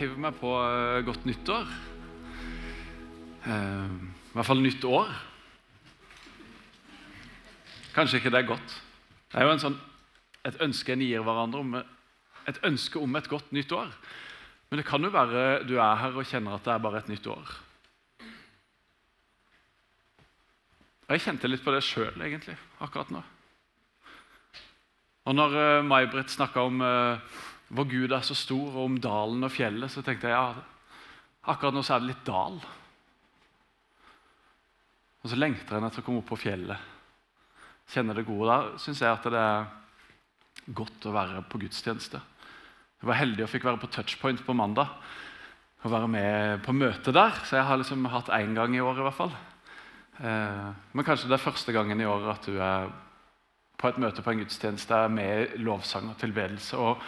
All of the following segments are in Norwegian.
hiver meg på eh, godt nyttår. Eh, I hvert fall nytt år. Kanskje ikke det er godt. Det er jo sånn, et ønske en gir hverandre om et ønske om et godt nytt år. Men det kan jo være du er her og kjenner at det er bare et nytt år. Jeg kjente litt på det sjøl, egentlig, akkurat nå. Og når uh, May-Britt snakka om uh, hvor Gud er så stor, og om dalen og fjellet, så tenkte jeg ja, akkurat nå så er det litt dal. Og så lengter en etter å komme opp på fjellet. Kjenne det gode. Der syns jeg at det er godt å være på gudstjeneste. Jeg var heldig og fikk være på touchpoint på mandag. Og være med på møte der. Så jeg har liksom hatt én gang i år i hvert fall. Eh, men kanskje det er første gangen i år at du er på et møte på en gudstjeneste med lovsang og tilbedelse. og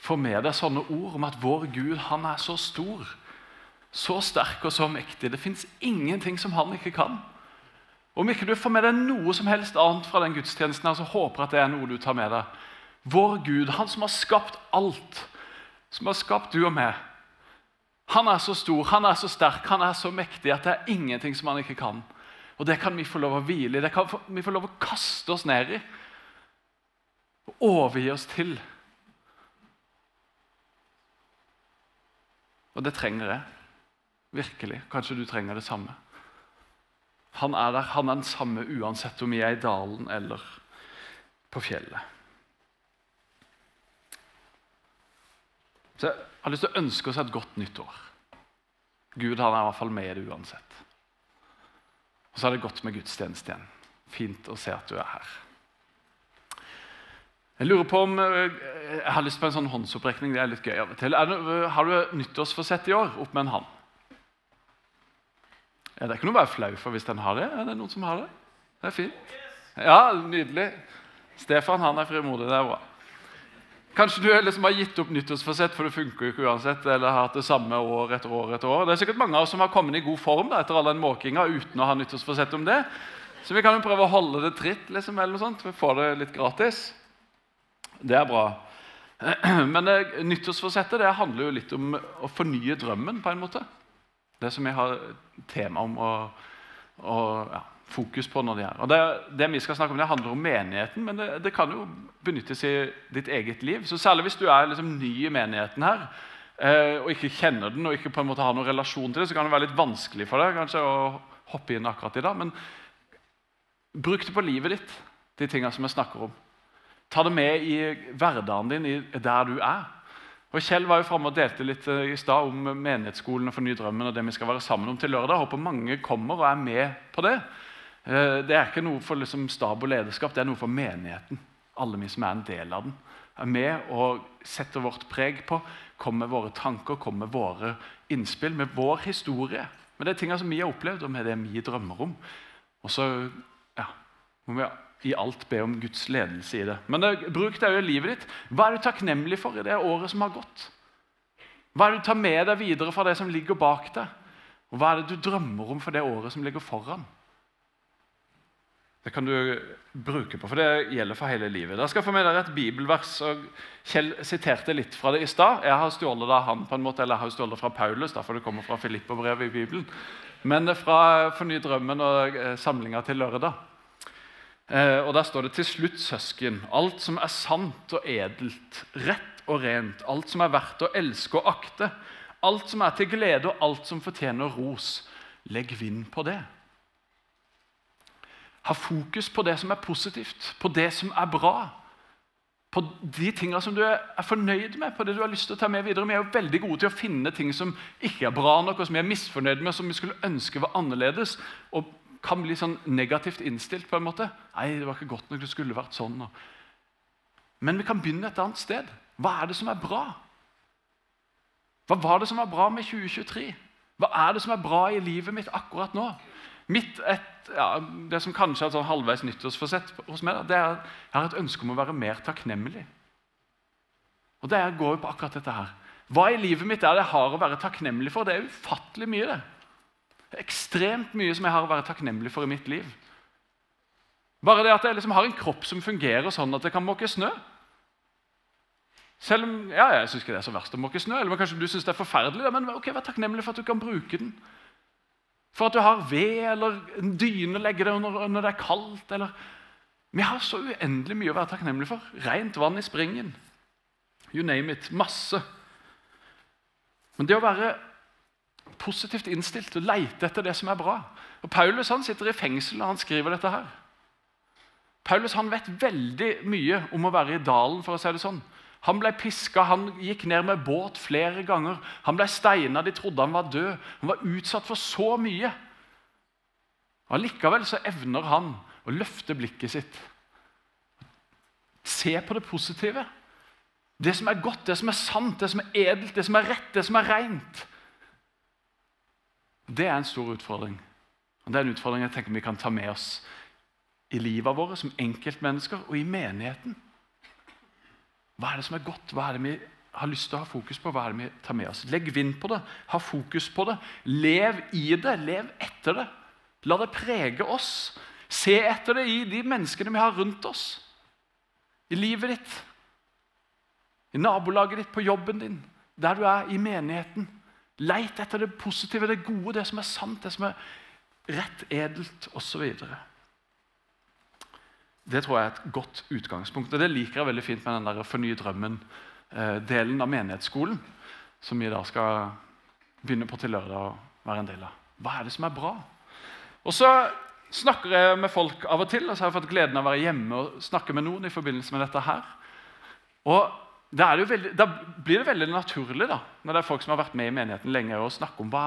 får med deg sånne ord om at vår Gud han er så stor, så sterk og så mektig. Det fins ingenting som han ikke kan. Om ikke du får med deg noe som helst annet fra den gudstjenesten, så håper jeg at det er noe du tar med deg. Vår Gud, han som har skapt alt, som har skapt du og meg. Han er så stor, han er så sterk, han er så mektig at det er ingenting som han ikke kan. Og Det kan vi få lov å hvile i, det kan vi få lov å kaste oss ned i. Og overgi oss til. Og det trenger jeg. Virkelig. Kanskje du trenger det samme. Han er der, han er den samme uansett om vi er i dalen eller på fjellet. Så Jeg har lyst til å ønske oss et godt nytt år. Gud han er i hvert fall med det uansett. Og så er det godt med gudstjeneste igjen. Fint å se at du er her. Jeg lurer på om, eh, jeg har lyst på en sånn håndsopprekning. det er litt gøy av og til. Det, har du nyttårsforsett i år? Opp med en hånd. Ja, det er ikke noe å være flau for hvis den har det. Er det noen som har det? Det er fint. Ja, Nydelig. Stefan han er frimodig. Det er bra. Kanskje du liksom har gitt opp nyttårsforsett, for det funker jo ikke uansett. eller har hatt det samme år etter år etter år. Det er sikkert mange av oss som har kommet i god form da, etter all den måkinga uten å ha nyttårsforsett om det. Så vi kan jo prøve å holde det tritt liksom, eller noe sånt, for å få det litt gratis. Det er bra. Men nyttårsforsettet det handler jo litt om å fornye drømmen. på en måte. Det som jeg har tema om og, og ja, fokus på når det er. Og det, det, vi skal snakke om, det handler om menigheten, men det, det, kan jo benyttes i ditt eget liv. Så Særlig hvis du er liksom ny i menigheten her eh, og ikke kjenner den og ikke på en måte har noen relasjon til det, så kan det være litt vanskelig for deg kanskje å hoppe inn akkurat i dag. Men bruk det på livet ditt, de tingene som jeg snakker om. Ta det med i hverdagen din, der du er. Og Kjell var jo fremme og delte litt eh, i stad om menighetsskolen og Forny drømmen og det vi skal være sammen om til lørdag. Jeg håper mange kommer og er med på det. Eh, det er ikke noe for liksom stab og lederskap, det er noe for menigheten. Alle vi som er en del av den. Er med og setter vårt preg på, kommer med våre tanker, kommer med våre innspill, med vår historie. Med de tingene som vi har opplevd, og med det vi drømmer om. Og så ja, må vi i alt be om Guds ledelse i det. Men det, bruk det òg i livet ditt. Hva er du takknemlig for i det året som har gått? Hva er det du tar med deg videre fra det som ligger bak deg? Og hva er det du drømmer om for det året som ligger foran? Det kan du bruke på, for det gjelder for hele livet. Da skal jeg få med dere et bibelvers. og Kjell siterte litt fra det i stad. Jeg har stjålet det han på en måte, eller jeg har stjålet det fra Paulus, da, for det kommer fra Filippo-brevet i Bibelen. Men fra Forny drømmen og eh, samlinga til lørdag. Eh, og Der står det til slutt, søsken, alt som er sant og edelt, rett og rent, alt som er verdt å elske og akte, alt som er til glede og alt som fortjener ros, legg vind på det. Ha fokus på det som er positivt, på det som er bra. På de tingene som du er fornøyd med, på det du har lyst til å ta med videre. Vi er jo veldig gode til å finne ting som ikke er bra nok, og som vi er misfornøyd med, som vi skulle ønske var annerledes. Og kan bli sånn negativt innstilt. på en måte. 'Nei, det var ikke godt nok. Det skulle vært sånn.' Men vi kan begynne et annet sted. Hva er det som er bra? Hva var det som var bra med 2023? Hva er det som er bra i livet mitt akkurat nå? Mitt et, ja, Det som kanskje er et sånn halvveis nyttårsforsett hos meg, det er at jeg har et ønske om å være mer takknemlig. Og Det går jo på akkurat dette her. Hva i livet mitt er det jeg har å være takknemlig for? Det er ufattelig mye. det. Det er ekstremt mye som jeg har å være takknemlig for i mitt liv. Bare det at jeg liksom har en kropp som fungerer sånn at det kan måke snø. Selv om ja, jeg syns ikke det er så verst å måke snø, eller kanskje du synes det er forferdelig, men ok, vær takknemlig for at du kan bruke den. For at du har ved eller en dyne å legge deg under når det er kaldt. eller... Vi har så uendelig mye å være takknemlig for. Rent vann i springen. You name it. Masse. Men det å være positivt innstilt og leite etter det som er bra og Paulus han sitter i fengsel og han skriver dette her. Paulus han vet veldig mye om å være i dalen. for å si det sånn. Han ble piska, han gikk ned med båt flere ganger. Han ble steina, de trodde han var død. Han var utsatt for så mye. Og Allikevel så evner han å løfte blikket sitt. Se på det positive. Det som er godt, det som er sant, det som er edelt, det som er rett, det som er rent. Det er en stor utfordring. Og Det er en utfordring jeg tenker vi kan ta med oss i livet vårt som enkeltmennesker og i menigheten. Hva er det som er godt? Hva er det vi har lyst til å ha fokus på? Hva er det vi tar med oss? Legg vind på det. Ha fokus på det. Lev i det. Lev etter det. La det prege oss. Se etter det i de menneskene vi har rundt oss. I livet ditt. I nabolaget ditt, på jobben din, der du er, i menigheten. Leit etter det positive, det gode, det som er sant, det som er rett, edelt osv. Det tror jeg er et godt utgangspunkt. og Det liker jeg veldig fint med den der Forny drømmen-delen eh, av menighetsskolen, som vi da skal begynne på til lørdag å være en del av. Hva er det som er bra? Og så snakker jeg med folk av og til, og så har jeg fått gleden av å være hjemme og snakke med noen i forbindelse med dette her. Og da, blir det veldig naturlig da, når det er folk som har vært med i menigheten lenge, å snakke om hva,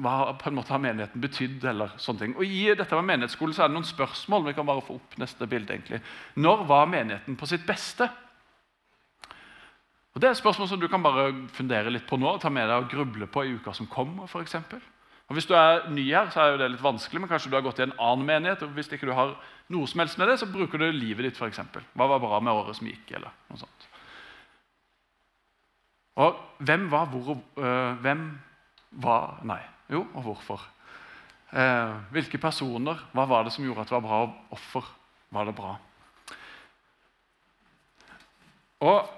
hva på en måte har menigheten betydd. eller sånne ting. Og I dette med menighetsskole så er det noen spørsmål. vi kan bare få opp neste bilde egentlig. Når var menigheten på sitt beste? Og Det er et spørsmål som du kan bare fundere litt på nå og ta med deg og gruble på i uka som kommer. For eksempel. og Hvis du er ny her, så er jo det litt vanskelig, men kanskje du har gått i en annen menighet. og Hvis ikke du har noe som helst med det, så bruker du livet ditt. Eksempel. Hva var bra med året som gikk? eller noe sånt. Og hvem var hvor øh, Hvem var Nei. Jo, og hvorfor? Eh, hvilke personer? Hva var det som gjorde at det var bra? Og offer? var det bra? Og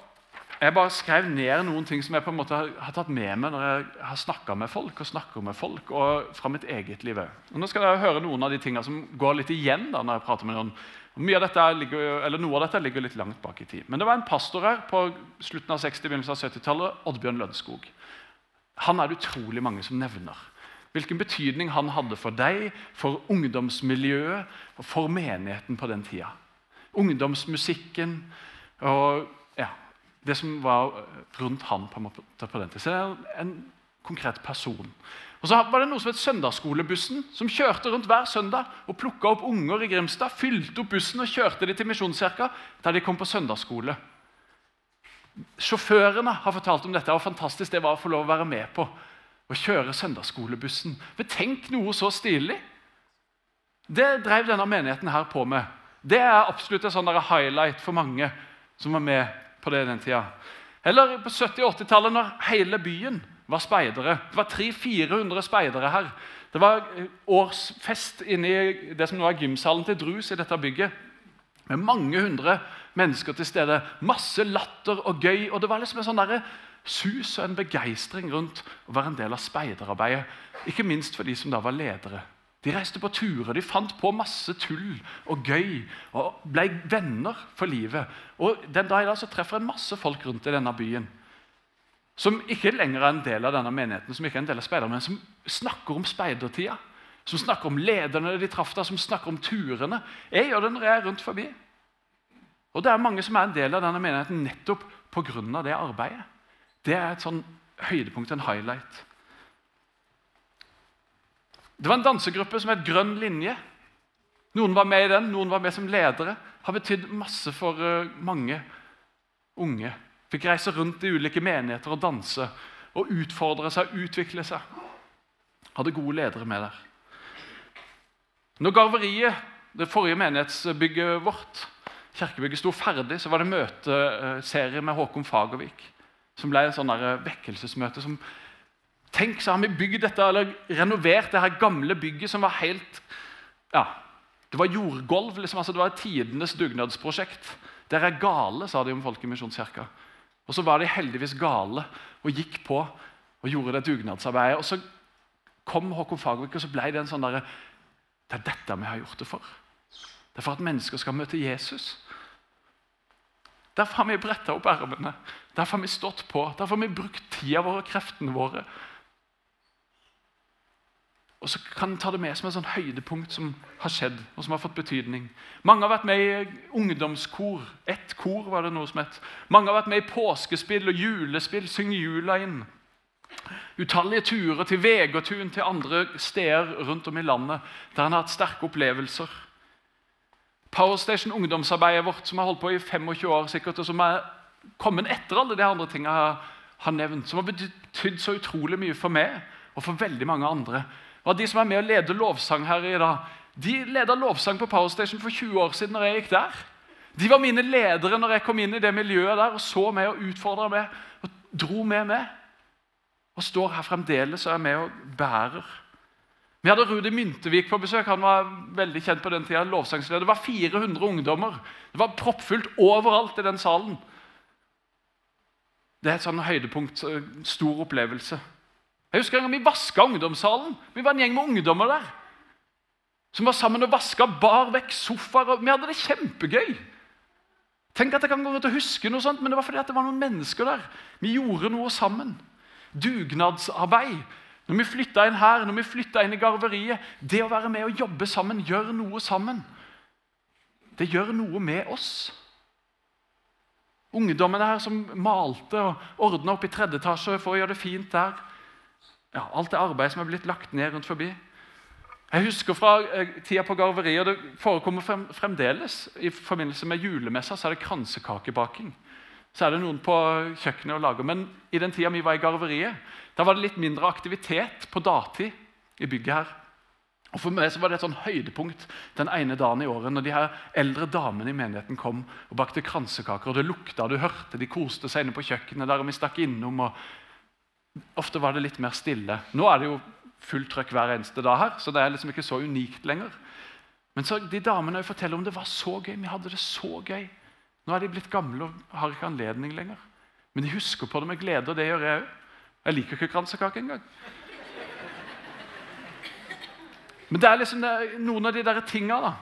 Jeg bare skrev ned noen ting som jeg på en måte har tatt med meg når jeg har snakka med folk og snakker med folk, og fra mitt eget liv Og Nå skal dere høre noen av de tingene som går litt igjen da når jeg prater med noen. Mye av dette ligger, eller Noe av dette ligger litt langt bak i tid. Men det var en pastor her på slutten av 60- begynnelsen av 70-tallet, Oddbjørn Lønnskog. Han er det utrolig mange som nevner. Hvilken betydning han hadde for deg, for ungdomsmiljøet for menigheten på den tida. Ungdomsmusikken og ja, det som var rundt han på, på den tida. Så det er en konkret person. Og så var det noe som het Søndagsskolebussen, som kjørte rundt hver søndag og plukka opp unger i Grimstad, fylte opp bussen og kjørte dem til Misjonskirka der de kom på søndagsskole. Sjåførene har fortalt om dette, og fantastisk det var å få lov å være med på å kjøre søndagsskolebussen. Men tenk noe så stilig! Det drev denne menigheten her på med. Det er absolutt en sånn highlight for mange som var med på det den tida. Eller på 70- og 80-tallet, når hele byen var speidere. Det var 300-400 speidere her. Det var eh, årsfest inne i det som nå er gymsalen til Drus i dette bygget. Med mange hundre mennesker til stede. Masse latter og gøy. og Det var liksom en sånn der sus og en begeistring rundt å være en del av speiderarbeidet. Ikke minst for de som da var ledere. De reiste på turer, de fant på masse tull og gøy og ble venner for livet. Og Den dag i dag så treffer en masse folk rundt i denne byen som ikke lenger er en del av denne menigheten, som ikke er en del av speiderne, men som snakker om speidertida. Som snakker om lederne de traff der, som snakker om turene. Jeg gjør det når jeg er rundt forbi. Og det er mange som er en del av denne menigheten nettopp pga. det arbeidet. Det er et sånn høydepunkt, en highlight. Det var en dansegruppe som het Grønn linje. Noen var med i den, noen var med som ledere. Har betydd masse for uh, mange unge. Fikk reise rundt i ulike menigheter og danse og utfordre seg utvikle seg. Hadde gode ledere med der. Når Garveriet, det forrige menighetsbygget vårt, kirkebygget sto ferdig, så var det møteserie med Håkon Fagervik som ble en sånn vekkelsesmøte. som Tenk, så har vi bygd dette, eller renovert det her gamle bygget som var helt ja, Det var jordgulv. Liksom, altså det var tidenes dugnadsprosjekt. Dere er gale, sa de om folk. Og så var de heldigvis gale og gikk på og gjorde det dugnadsarbeidet. Og så kom Håkon Fagervik, og så ble det en sånn derre Det er dette vi har gjort det for. Det er for at mennesker skal møte Jesus. Derfor har vi bretta opp ermene. Derfor har vi stått på. Derfor har vi brukt tida vår og kreftene våre. Og så kan en ta det med som et sånn høydepunkt som har skjedd, og som har fått betydning. Mange har vært med i ungdomskor. Ett kor var det noe som het. Mange har vært med i påskespill og julespill. Syng jula inn. Utallige turer til Vegertun, til andre steder rundt om i landet der en har hatt sterke opplevelser. Powerstation, ungdomsarbeidet vårt, som har holdt på i 25 år, sikkert, og som er kommet etter alle de andre tingene jeg har nevnt, som har betydd så utrolig mye for meg og for veldig mange andre. Og De som er med og leder lovsang her i dag, de leda lovsang på Power Station for 20 år siden når jeg gikk der. De var mine ledere når jeg kom inn i det miljøet der og så meg og utfordra meg og dro med meg. Og står her fremdeles og er med og bærer. Vi hadde Rudi Myntevik på besøk. Han var veldig kjent på den tida. lovsangsleder. Det var 400 ungdommer. Det var proppfullt overalt i den salen. Det er et sånn høydepunkt, stor opplevelse. Jeg husker en gang Vi vaska ungdomssalen. Vi var en gjeng med ungdommer der. Som var sammen og vaska, bar vekk sofaer. Vi hadde det kjempegøy. Tenk at jeg kan gå rundt og huske noe sånt, men det var fordi det var noen mennesker der. Vi gjorde noe sammen. Dugnadsarbeid. Når vi flytta inn her, når vi flytta inn i garveriet Det å være med og jobbe sammen, gjøre noe sammen, det gjør noe med oss. Ungdommene her som malte og ordna opp i tredje etasje for å gjøre det fint der. Ja, alt det arbeidet som er blitt lagt ned rundt forbi. Jeg husker fra eh, tida på garveriet, og det forekommer fremdeles i forbindelse med julemessa, så er det kransekakebaking. Så er det noen på kjøkkenet og lager. Men i den tida vi var i garveriet, da var det litt mindre aktivitet på datid i bygget her. Og For meg så var det et sånn høydepunkt den ene dagen i året når de her eldre damene i menigheten kom og bakte kransekaker. og Det lukta, du hørte de koste seg inne på kjøkkenet der og vi stakk innom. og Ofte var det litt mer stille. Nå er det jo fullt trøkk hver eneste dag her, så det er liksom ikke så unikt lenger. Men så de damene forteller om det var så gøy. Vi hadde det så gøy. Nå er de blitt gamle og har ikke anledning lenger. Men de husker på det med glede, og det gjør jeg òg. Jeg liker ikke kransekake engang. Men det er liksom noen av de der tinga da,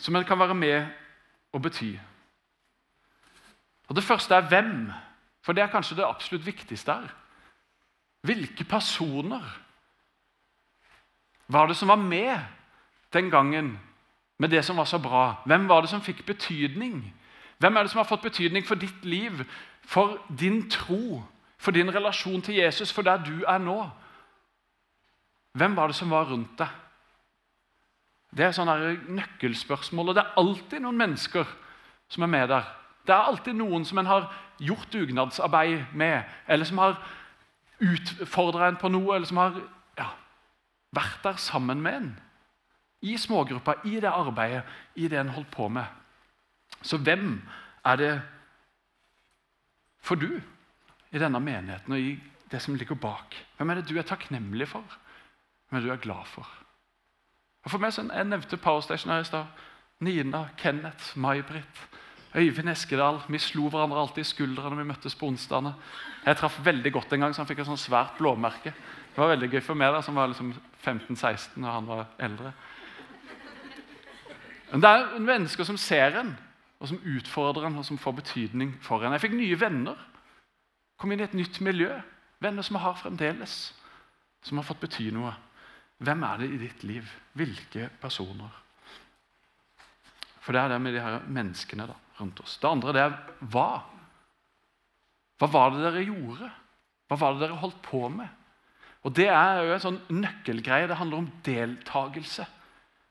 som en kan være med og bety. Og Det første er hvem. For det er kanskje det absolutt viktigste her. Hvilke personer var det som var med den gangen med det som var så bra? Hvem var det som fikk betydning? Hvem er det som har fått betydning for ditt liv, for din tro, for din relasjon til Jesus, for der du er nå? Hvem var det som var rundt deg? Det er sånne nøkkelspørsmål, og det er alltid noen mennesker som er med der. Det er alltid noen som en har gjort dugnadsarbeid med, eller som har utfordra en på noe, eller som har ja, vært der sammen med en. I smågruppa, i det arbeidet, i det en holdt på med. Så hvem er det for du i denne menigheten og i det som ligger bak? Hvem er det du er takknemlig for? Hvem er det du er glad for? Og for meg, så Jeg nevnte Powerstation her i stad. Nina, Kenneth, May-Britt, Øyvind Eskedal. Vi slo hverandre alltid i skuldrene når vi møttes på onsdagene. Jeg traff veldig godt en gang, så han fikk et sånt svært blåmerke. Det var veldig gøy for meg, da, som var liksom 15-16 og han var eldre. Men Det er mennesker som ser en, og som utfordrer en, og som får betydning for en. Jeg fikk nye venner. Kom inn i et nytt miljø. Venner som har fremdeles, som har fått bety noe. Hvem er det i ditt liv? Hvilke personer? For det er det med de her menneskene da, rundt oss. Det andre det er hva. Hva var det dere gjorde? Hva var det dere holdt på med? Og Det er jo en sånn nøkkelgreie. Det handler om deltakelse.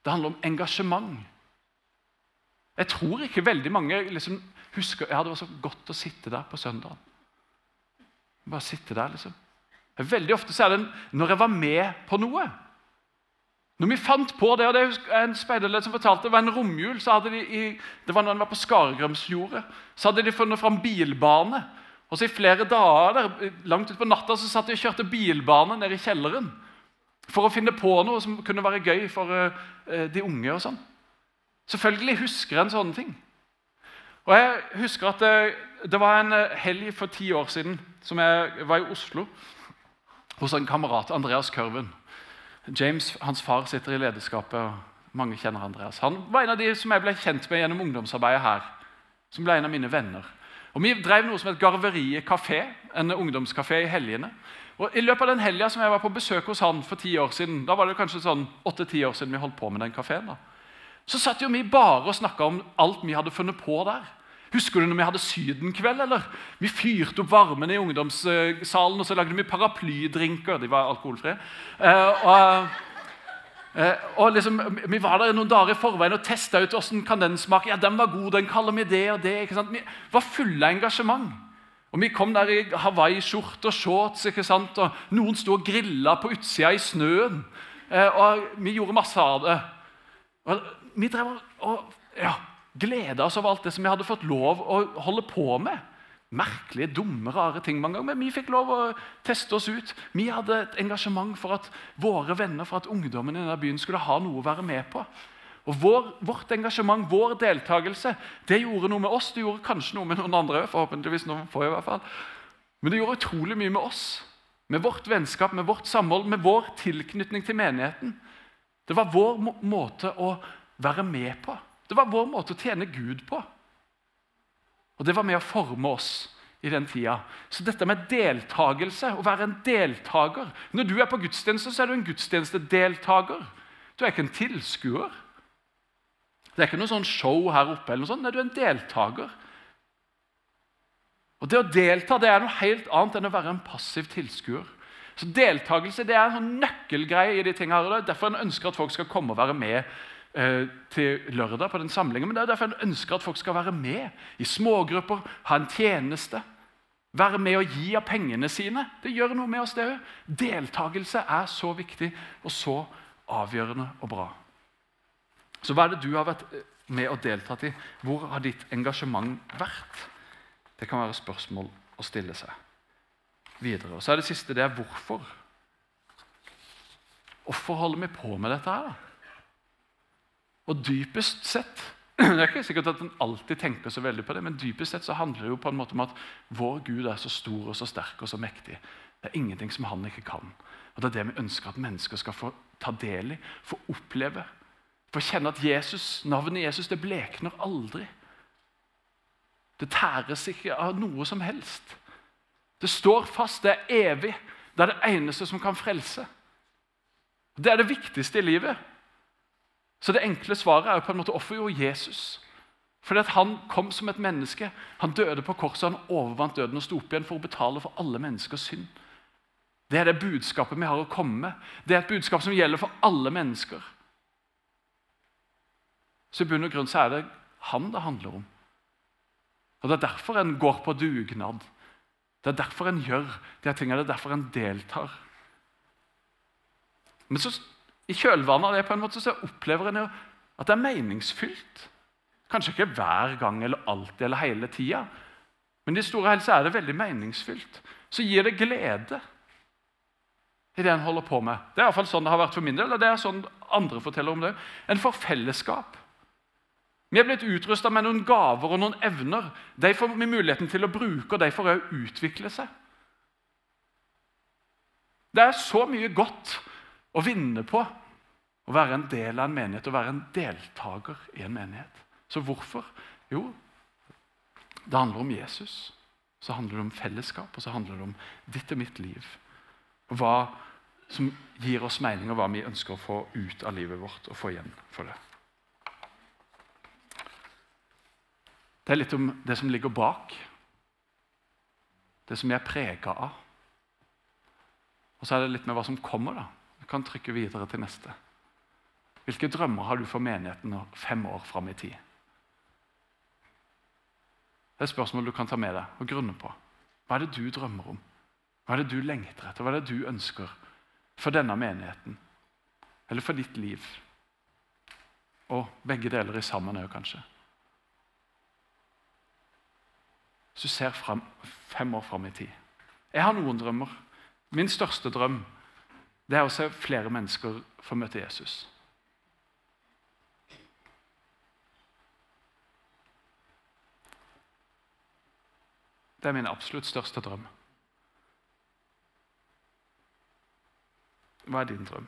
Det handler om engasjement. Jeg tror ikke veldig mange liksom, husker ja, det var så godt å sitte der på søndagen. Bare sitte der, liksom. Veldig ofte så er det når jeg var med på noe. Når vi fant på det, og det er en speiderleder som fortalte, det var en romjul så hadde de i, det var når de var på Skaregrømsjordet, så hadde de funnet fram bilbane. Og så I flere dager der, langt utpå natta så satt de og kjørte bilbane ned i kjelleren for å finne på noe som kunne være gøy for uh, de unge. og sånn. Selvfølgelig husker en sånne ting. Og jeg husker at det, det var en eh, helg for ti år siden som jeg var i Oslo hos en kamerat, Andreas Kørven. James, hans far, sitter i lederskapet. og Mange kjenner Andreas. Han var en av de som jeg ble kjent med gjennom ungdomsarbeidet her. Som ble en av mine venner. Og Vi drev noe som het Garveriet kafé, en ungdomskafé i helgene. Og I løpet av den helga som jeg var på besøk hos han for ti år siden, da var det kanskje sånn åtte-ti år siden vi holdt på med den kafeen, så satt jo vi bare og snakka om alt vi hadde funnet på der. Husker du når vi hadde Sydenkveld? eller? Vi fyrte opp varmen i ungdomssalen, og så lagde vi paraplydrinker. De var alkoholfrie. Eh, og, eh, og liksom, Vi var der noen dager i forveien og testa ut hvordan kan den smake. Ja, den var god, den kaller vi det og det. ikke sant? Vi var fulle av engasjement. Og Vi kom der i hawaiiskjorte og shorts, ikke sant? og noen sto og grilla på utsida i snøen. Eh, og Vi gjorde masse av det. Og vi drev og ja, gleda oss over alt det som vi hadde fått lov å holde på med. Merkelige, dumme, rare ting mange ganger, men vi fikk lov å teste oss ut. Vi hadde et engasjement for at våre venner, for at ungdommen i denne byen skulle ha noe å være med på. Og vår, Vårt engasjement, vår deltakelse, det gjorde noe med oss. Det gjorde kanskje noe med noen andre forhåpentligvis noen få i hvert fall. Men det gjorde utrolig mye med oss. Med vårt vennskap, med vårt samhold, med vår tilknytning til menigheten. Det var vår må måte å være med på. Det var vår måte å tjene Gud på. Og det var med å forme oss i den tida. Så dette med deltakelse, å være en deltaker Når du er på gudstjeneste, så er du en gudstjenestedeltaker. Du er ikke en tilskuer. Det er ikke noe sånn show her oppe. eller noe sånt. Nei, du er en deltaker. Og Det å delta det er noe helt annet enn å være en passiv tilskuer. Så Deltakelse det er en nøkkelgreie i de tingene her. Derfor en ønsker at folk skal komme og være med til lørdag på den samlingen. Men det er derfor jeg ønsker at folk skal være med i smågrupper, ha en tjeneste. Være med og gi av pengene sine. Det gjør noe med oss, det òg. Deltakelse er så viktig og så avgjørende og bra. Så hva er det du har vært eh, med og deltatt i? Hvor har ditt engasjement vært? Det kan være spørsmål å stille seg videre. Og så er det siste det er hvorfor. Hvorfor holder vi på med dette her? da? Og dypest sett det er ikke sikkert at en alltid tenker så veldig på det, men dypest sett så handler det jo på en måte om at vår Gud er så stor og så sterk og så mektig. Det er ingenting som han ikke kan. Og Det er det vi ønsker at mennesker skal få ta del i, få oppleve. Få kjenne at Jesus, navnet Jesus det blekner aldri. Det tæres ikke av noe som helst. Det står fast, det er evig. Det er det eneste som kan frelse. Det er det viktigste i livet. Så det enkle svaret er jo på en måte hvorfor gjorde Jesus? Fordi at Han kom som et menneske. Han døde på korset, han overvant døden og sto opp igjen for å betale for alle menneskers synd. Det er det budskapet vi har å komme med. Det er et budskap som gjelder for alle mennesker. Så i bunn og grunn så er det han det handler om. Og Det er derfor en går på dugnad. Det er derfor en gjør de tingene. Det er derfor en deltar. Men så i kjølvannet av det på en måte så opplever en at det er meningsfylt. Kanskje ikke hver gang eller alltid eller hele tida, men i store helse er det veldig meningsfylt. Så gir det glede i det en holder på med. Det er i hvert fall sånn det har vært for min del, og det er sånn andre forteller om det. En får fellesskap. Vi er blitt utrusta med noen gaver og noen evner. De får vi muligheten til å bruke, og de får òg utvikle seg. Det er så mye godt å vinne på å være en del av en menighet, å være en deltaker i en menighet. Så hvorfor? Jo, det handler om Jesus. Så handler det om fellesskap, og så handler det om ditt og mitt liv. Og hva som gir oss mening, og hva vi ønsker å få ut av livet vårt og få igjen for det. Det er litt om det som ligger bak. Det som vi er prega av. Og så er det litt med hva som kommer. da kan trykke videre til neste. Hvilke drømmer har du for menigheten fem år fram i tid? Det er spørsmål du kan ta med deg og grunne på. Hva er det du drømmer om? Hva er det du lengter etter? Hva er det du ønsker for denne menigheten? Eller for ditt liv? Og begge deler i sammen òg, kanskje. Hvis du ser frem, fem år fram i tid Jeg har noen drømmer. Min største drøm det er å se flere mennesker få møte Jesus. Det er min absolutt største drøm. Hva er din drøm?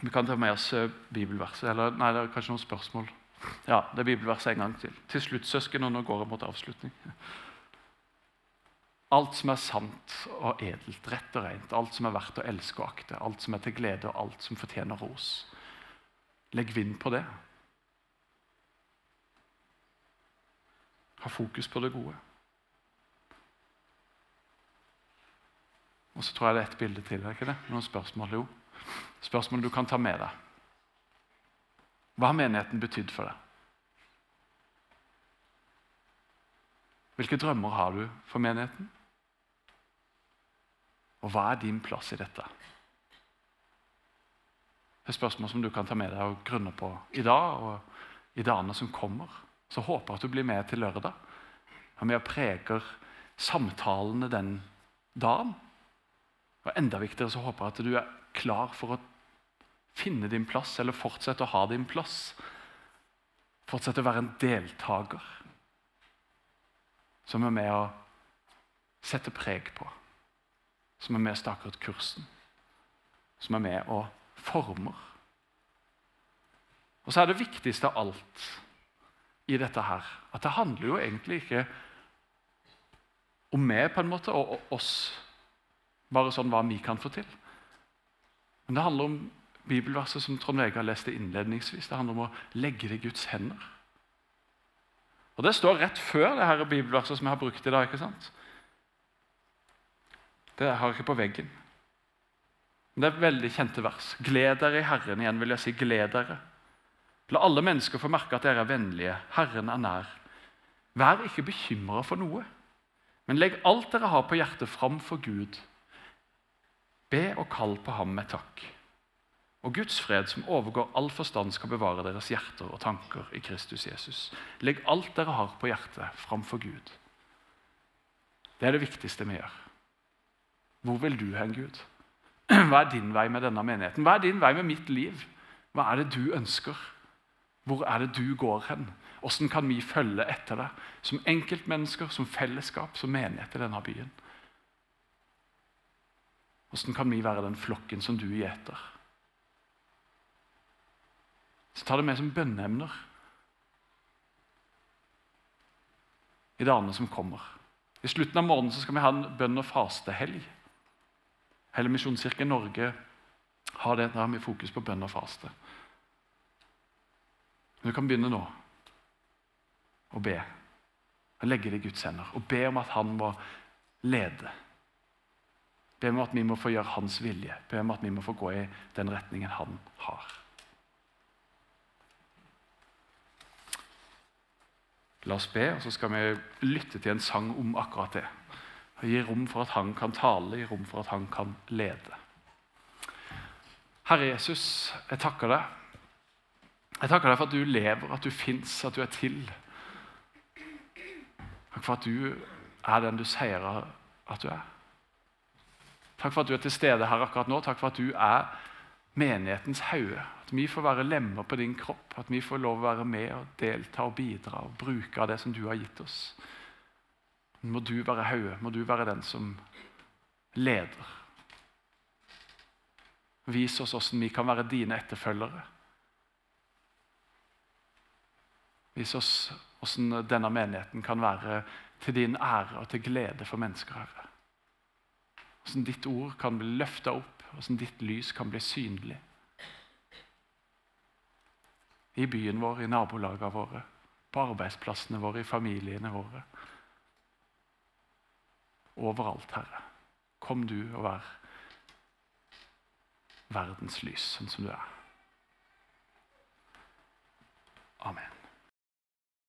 Vi kan ta med oss eh, bibelverset. Eller nei, det er kanskje noen spørsmål. Ja, det er bibelverset en gang til. Til slutt, søsken, og nå går jeg mot avslutning. Alt som er sant og edelt, rett og rent, alt som er verdt å elske og akte, alt som er til glede, og alt som fortjener ros. Legg vind på det. Ha fokus på det gode. Og så tror jeg det er ett bilde til. er ikke det? Noen spørsmål? Jo. Spørsmål du kan ta med deg. Hva har menigheten betydd for deg? Hvilke drømmer har du for menigheten? Og hva er din plass i dette? Det er spørsmål som du kan ta med deg og grunne på i dag og i dagene som kommer. Så håper jeg at du blir med til lørdag. Og vi preger samtalene den dagen. Og enda viktigere så håper jeg at du er klar for å finne din plass, eller fortsette å ha din plass. Fortsette å være en deltaker som er med å sette preg på som er med og staker ut kursen, som er med og former. Og så er det viktigste av alt i dette her at det handler jo egentlig ikke om meg på en måte, og oss, bare sånn hva vi kan få til. Men det handler om bibelverset som Trond Vegard leste innledningsvis. Det handler om å legge det i Guds hender. Og Det står rett før det her bibelverset som jeg har brukt i dag. ikke sant? Det har jeg ikke på veggen. Men det er veldig kjente vers. Gled dere i Herren. Igjen vil jeg si gled dere. La alle mennesker få merke at dere er vennlige. Herren er nær. Vær ikke bekymra for noe, men legg alt dere har på hjertet, fram for Gud. Be og kall på ham med takk. Og Guds fred, som overgår all forstand, skal bevare deres hjerter og tanker i Kristus Jesus. Legg alt dere har på hjertet, framfor Gud. Det er det viktigste vi gjør. Hvor vil du hen, Gud? Hva er din vei med denne menigheten? Hva er din vei med mitt liv? Hva er det du ønsker? Hvor er det du går hen? Hvordan kan vi følge etter deg som enkeltmennesker, som fellesskap, som menighet i denne byen? Hvordan kan vi være den flokken som du gjeter? Så ta det med som bønneemner i dagene som kommer. I slutten av måneden skal vi ha en bønn- og fastehelg. Hele Misjonskirken Norge har det. Der med fokus på bønn og faste. Du kan begynne nå å be. Legge det i Guds hender. Og be om at han må lede. Be om at vi må få gjøre hans vilje. Be om at vi må få gå i den retningen han har. La oss be, og så skal vi lytte til en sang om akkurat det. Og gir rom for at han kan tale, gir rom for at han kan lede. Herre Jesus, jeg takker deg. Jeg takker deg for at du lever, at du fins, at du er til. Takk for at du er den du sier at du er. Takk for at du er til stede her akkurat nå. Takk for at du er menighetens hode. At vi får være lemmer på din kropp. At vi får lov å være med og delta og bidra og bruke av det som du har gitt oss. Må du være hodet, må du være den som leder. Vis oss hvordan vi kan være dine etterfølgere. Vis oss hvordan denne menigheten kan være til din ære og til glede for mennesker. Herre. Hvordan ditt ord kan bli løfta opp, hvordan ditt lys kan bli synlig. I byen vår, i nabolagene våre, på arbeidsplassene våre, i familiene våre overalt, Herre. Kom du og vær verdens lys, sånn som du er. Amen.